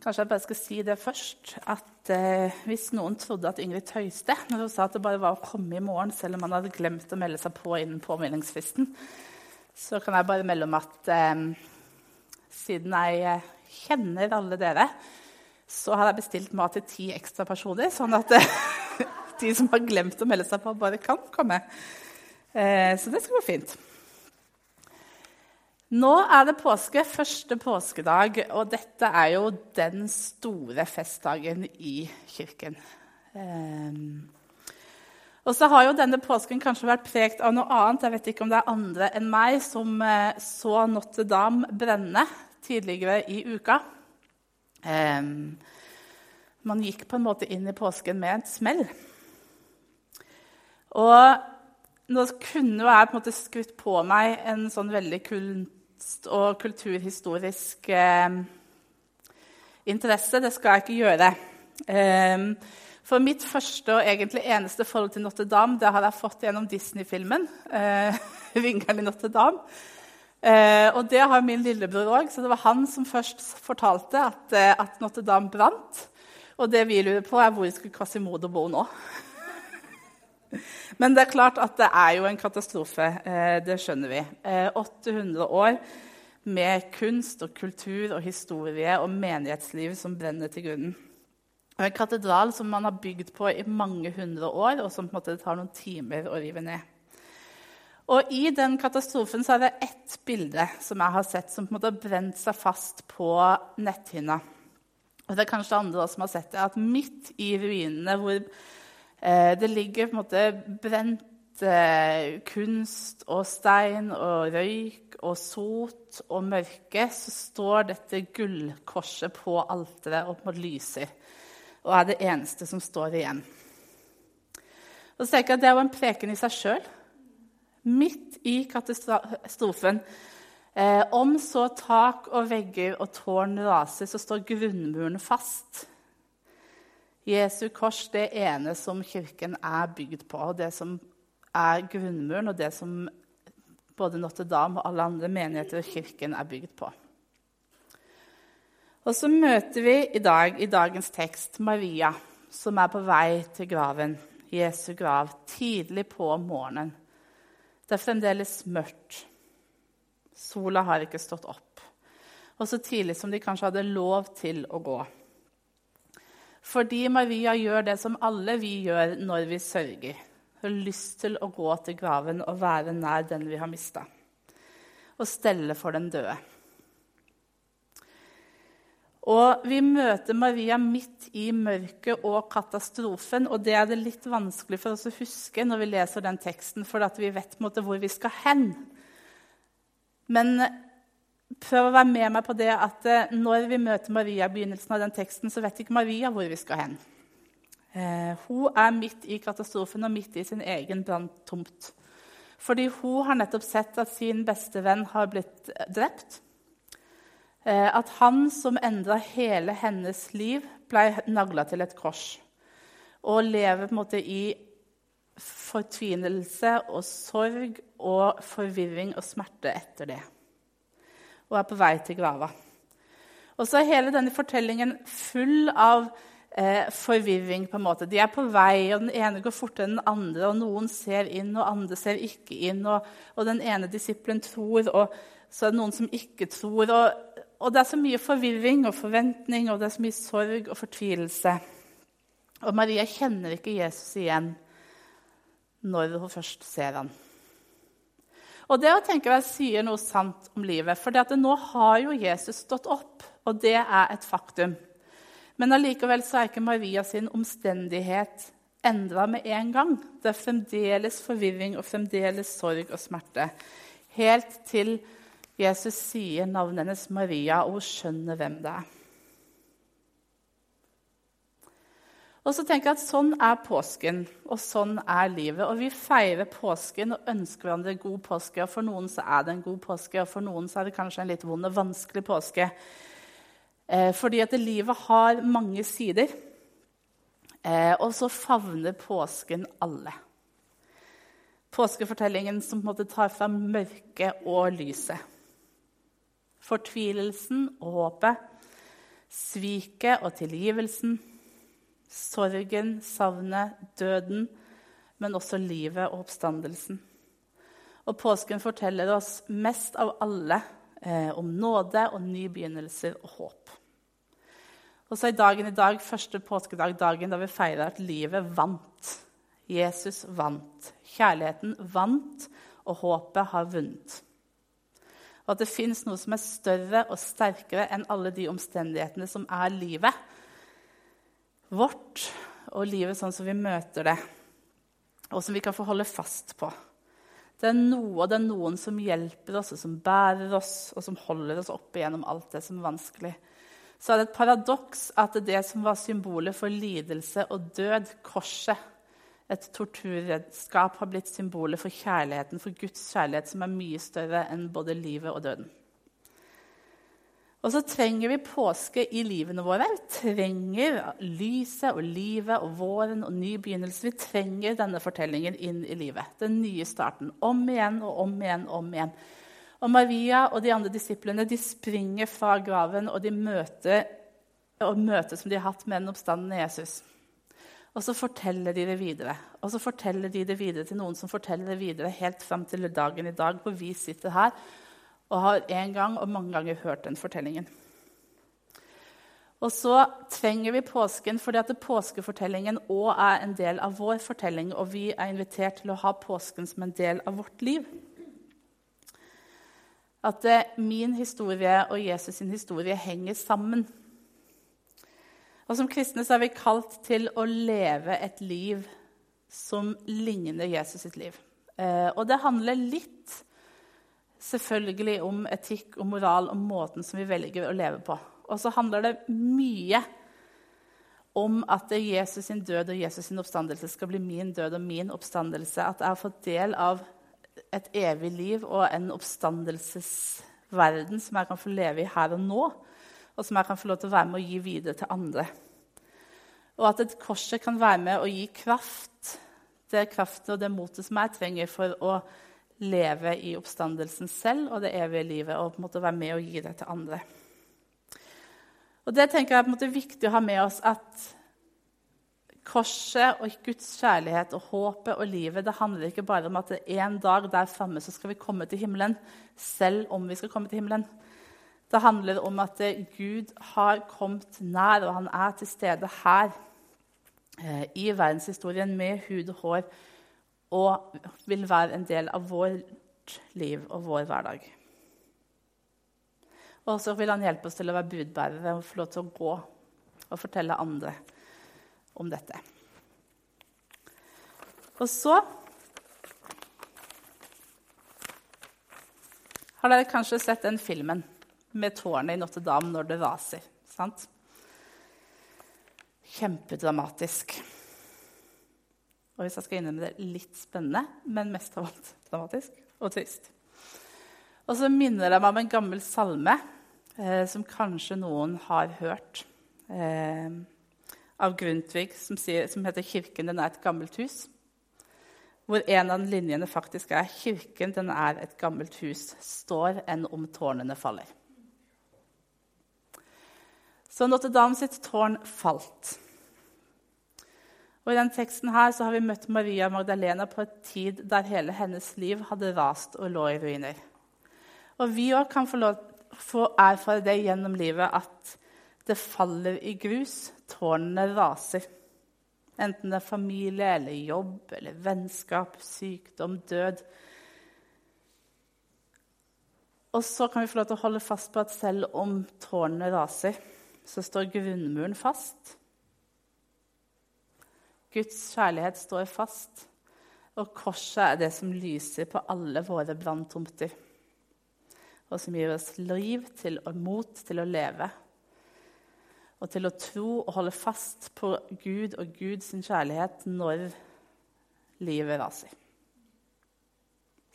Kanskje jeg bare skal si det først. At eh, Hvis noen trodde at Ingrid tøyste når hun sa at det bare var å komme i morgen, selv om man hadde glemt å melde seg på innen påmeldingsfristen, så kan jeg bare melde om at eh, siden jeg eh, kjenner alle dere, så har jeg bestilt mat til ti ekstra personer, sånn at eh, de som har glemt å melde seg på, bare kan komme. Eh, så det skal gå fint. Nå er det påske, første påskedag, og dette er jo den store festdagen i kirken. Um, og så har jo denne påsken kanskje vært pregt av noe annet. Jeg vet ikke om det er andre enn meg som uh, så Notre-Dame brenne tidligere i uka. Um, man gikk på en måte inn i påsken med et smell. Og nå kunne jeg på en måte skutt på meg en sånn veldig kul kunst- og kulturhistorisk eh, interesse. Det skal jeg ikke gjøre. Eh, for mitt første og egentlig eneste forhold til Notre-Dame det har jeg fått gjennom Disney-filmen eh, i Notre-Dame'. Eh, og det har min lillebror òg, så det var han som først fortalte at, eh, at Notre-Dame brant. Og det vi lurer på, er hvor skulle Quasimodo bo nå? Men det er klart at det er jo en katastrofe. Eh, det skjønner vi. 800 eh, år med kunst og kultur og historie og menighetsliv som brenner til grunnen. Og en katedral som man har bygd på i mange hundre år, og som på en måte tar noen timer å rive ned. Og I den katastrofen så er det ett bilde som jeg har sett som på en måte har brent seg fast på netthinna. Og det er kanskje andre som har sett det, at midt i ruinene hvor det ligger på en måte brent eh, kunst og stein og røyk og sot og mørke. Så står dette gullkorset på alteret og på lyser og er det eneste som står igjen. Og så tenker jeg at Det er jo en preken i seg sjøl. Midt i katastrofen. Eh, om så tak og vegger og tårn raser, så står grunnmuren fast. Jesu kors, det ene som kirken er bygd på, og det som er grunnmuren, og det som både Notre-Dame og alle andre menigheter og kirken er bygd på. Og så møter vi i dag i dagens tekst Maria, som er på vei til graven, Jesu grav, tidlig på morgenen. Det er fremdeles mørkt. Sola har ikke stått opp. Og så tidlig som de kanskje hadde lov til å gå. Fordi Maria gjør det som alle vi gjør når vi sørger. Hun har lyst til å gå til graven og være nær den vi har mista. Og stelle for den døde. Og Vi møter Maria midt i mørket og katastrofen. og Det er det litt vanskelig for oss å huske når vi leser den teksten, for vi vet måte hvor vi skal hen. Men prøv å være med meg på det at eh, når vi møter Maria i begynnelsen av den teksten, så vet ikke Maria hvor vi skal hen. Eh, hun er midt i katastrofen og midt i sin egen branntomt. Fordi hun har nettopp sett at sin beste venn har blitt eh, drept. At han som endra hele hennes liv, ble nagla til et kors. Og lever på en måte i fortvinelse og sorg og forvirring og smerte etter det og er på vei til grava. Og så er hele denne fortellingen full av eh, forvirring. på en måte. De er på vei, og den ene går fortere enn den andre. og Noen ser inn, og andre ser ikke inn. Og, og den ene disippelen tror, og så er det noen som ikke tror. Og, og, det er så mye forvirring og forventning, og det er så mye sorg og fortvilelse. Og Maria kjenner ikke Jesus igjen når hun først ser ham. Og det å tenke jeg sier noe sant om livet. For nå har jo Jesus stått opp, og det er et faktum. Men allikevel så er ikke Maria sin omstendighet endra med en gang. Det er fremdeles forvirring og fremdeles sorg og smerte. Helt til Jesus sier navnet hennes Maria, og hun skjønner hvem det er. Og så tenker jeg at Sånn er påsken, og sånn er livet. Og Vi feirer påsken og ønsker hverandre god påske. og For noen så er det en god påske, og for noen så er det kanskje en litt vond og vanskelig påske. Eh, fordi at livet har mange sider. Eh, og så favner påsken alle. Påskefortellingen som på en måte tar fram mørket og lyset. Fortvilelsen og håpet Sviket og tilgivelsen. Sorgen, savnet, døden, men også livet og oppstandelsen. Og påsken forteller oss mest av alle eh, om nåde og nye begynnelser og håp. Og så er dagen i dag første påskedag dagen da vi feirer at livet vant. Jesus vant. Kjærligheten vant, og håpet har vunnet. Og at det fins noe som er større og sterkere enn alle de omstendighetene som er livet vårt, og livet sånn som vi møter det, og som vi kan få holde fast på. Det er noe det er noen som hjelper oss, og som bærer oss, og som holder oss oppe gjennom alt det som er vanskelig. Så er det et paradoks at det som var symbolet for lidelse og død, korset, et torturredskap, har blitt symbolet for kjærligheten, for Guds kjærlighet, som er mye større enn både livet og døden. Og så trenger vi påske i livene våre. Vi trenger lyset og livet og våren og ny begynnelse. Vi trenger denne fortellingen inn i livet. Den nye starten. Om igjen og om igjen og om igjen. Og Maria og de andre disiplene de springer fra graven og de møter, og møter som de har hatt med den oppstandende Jesus. Og så forteller de det videre. Og så forteller de det videre til noen som forteller det videre helt fram til dagen i dag, hvor vi sitter her og har en gang og mange ganger hørt den fortellingen. Og så trenger vi påsken fordi at påskefortellingen òg er en del av vår fortelling, og vi er invitert til å ha påsken som en del av vårt liv. At eh, min historie og Jesus' sin historie henger sammen. Og Som kristne så er vi kalt til å leve et liv som ligner Jesus sitt liv. Eh, og det handler litt selvfølgelig om etikk og moral og måten som vi velger å leve på. Og så handler det mye om at Jesus sin død og Jesus sin oppstandelse skal bli min død og min oppstandelse. At jeg har fått del av et evig liv og en oppstandelsesverden som jeg kan få leve i her og nå, og som jeg kan få lov til å være med å gi videre til andre. Og at et korset kan være med å gi kraft, det kraften og det motet som jeg trenger for å leve i oppstandelsen selv og det evige livet og på en måte være med og gi det til andre. Og Det tenker jeg er på en måte viktig å ha med oss at korset og Guds kjærlighet og håpet og livet det handler ikke bare om at en dag der framme så skal vi komme til himmelen, selv om vi skal komme til himmelen. Det handler om at Gud har kommet nær, og han er til stede her eh, i verdenshistorien med hud og hår og vil være en del av vårt liv og vår hverdag. Og så vil han hjelpe oss til å være budbærere og få lov til å gå og fortelle andre om dette. Og så har dere kanskje sett den filmen med tårnet i Notre-Dame når det raser. sant? Kjempedramatisk. Og hvis jeg skal innrømme det, litt spennende, men mest av alt dramatisk og trist. Og så minner det meg om en gammel salme eh, som kanskje noen har hørt. Eh, av Grundtvig, som, sier, som, heter 'Kirken den er et gammelt hus'. Hvor en av linjene faktisk er 'Kirken den er et gammelt hus', står enn om tårnene faller. Så Notre-Dame sitt tårn falt. Og I den teksten her så har vi møtt Maria Magdalena på et tid der hele hennes liv hadde rast og lå i ruiner. Og vi òg kan få, lov, få erfare det gjennom livet at det faller i grus. Tårnene raser. Enten det er familie eller jobb eller vennskap, sykdom, død. Og så kan vi få lov til å holde fast på at selv om tårnene raser, så står grunnmuren fast. Guds kjærlighet står fast, og korset er det som lyser på alle våre branntomter. Og som gir oss liv til og mot til å leve. Og til å tro og holde fast på Gud og Guds kjærlighet når livet raser.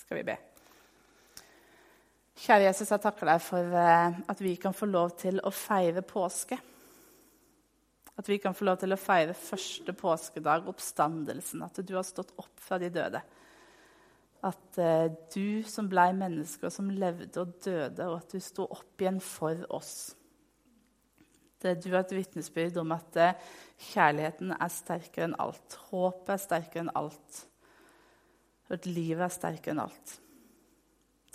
Skal vi be. Kjære Jesus, jeg takker deg for eh, at vi kan få lov til å feire påske. At vi kan få lov til å feire første påskedag, oppstandelsen. At du har stått opp fra de døde. At eh, du som blei menneske, og som levde og døde, og at du sto opp igjen for oss. Det du har et vitnesbyrd om at eh, kjærligheten er sterkere enn alt. Håpet er sterkere enn alt. Og at livet er sterkere enn alt.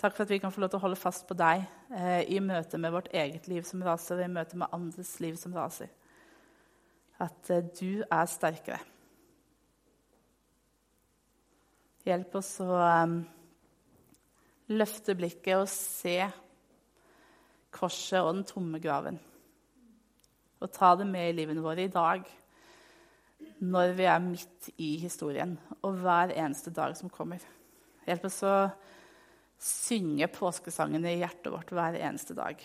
Takk for at vi kan få lov til å holde fast på deg eh, i møte med vårt eget liv som raser, og i møte med andres liv som raser. At eh, du er sterkere. Hjelp oss å um, løfte blikket og se korset og den tomme graven og ta det med i livene våre i dag når vi er midt i historien, og hver eneste dag som kommer. Hjelp oss å synge påskesangene i hjertet vårt hver eneste dag.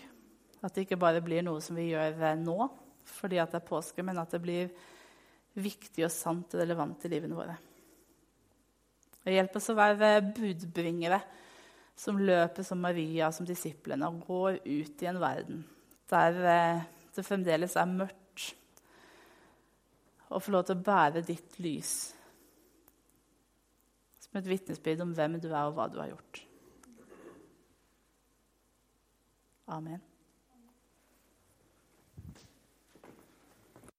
At det ikke bare blir noe som vi gjør nå fordi at det er påske, men at det blir viktig og sant og relevant i livene våre. Og hjelp oss å være budbringere som løper som Maria som disiplene og går ut i en verden der eh, det fremdeles er mørkt, og får lov til å bære ditt lys som et vitnesbyrd om hvem du er, og hva du har gjort. Amen.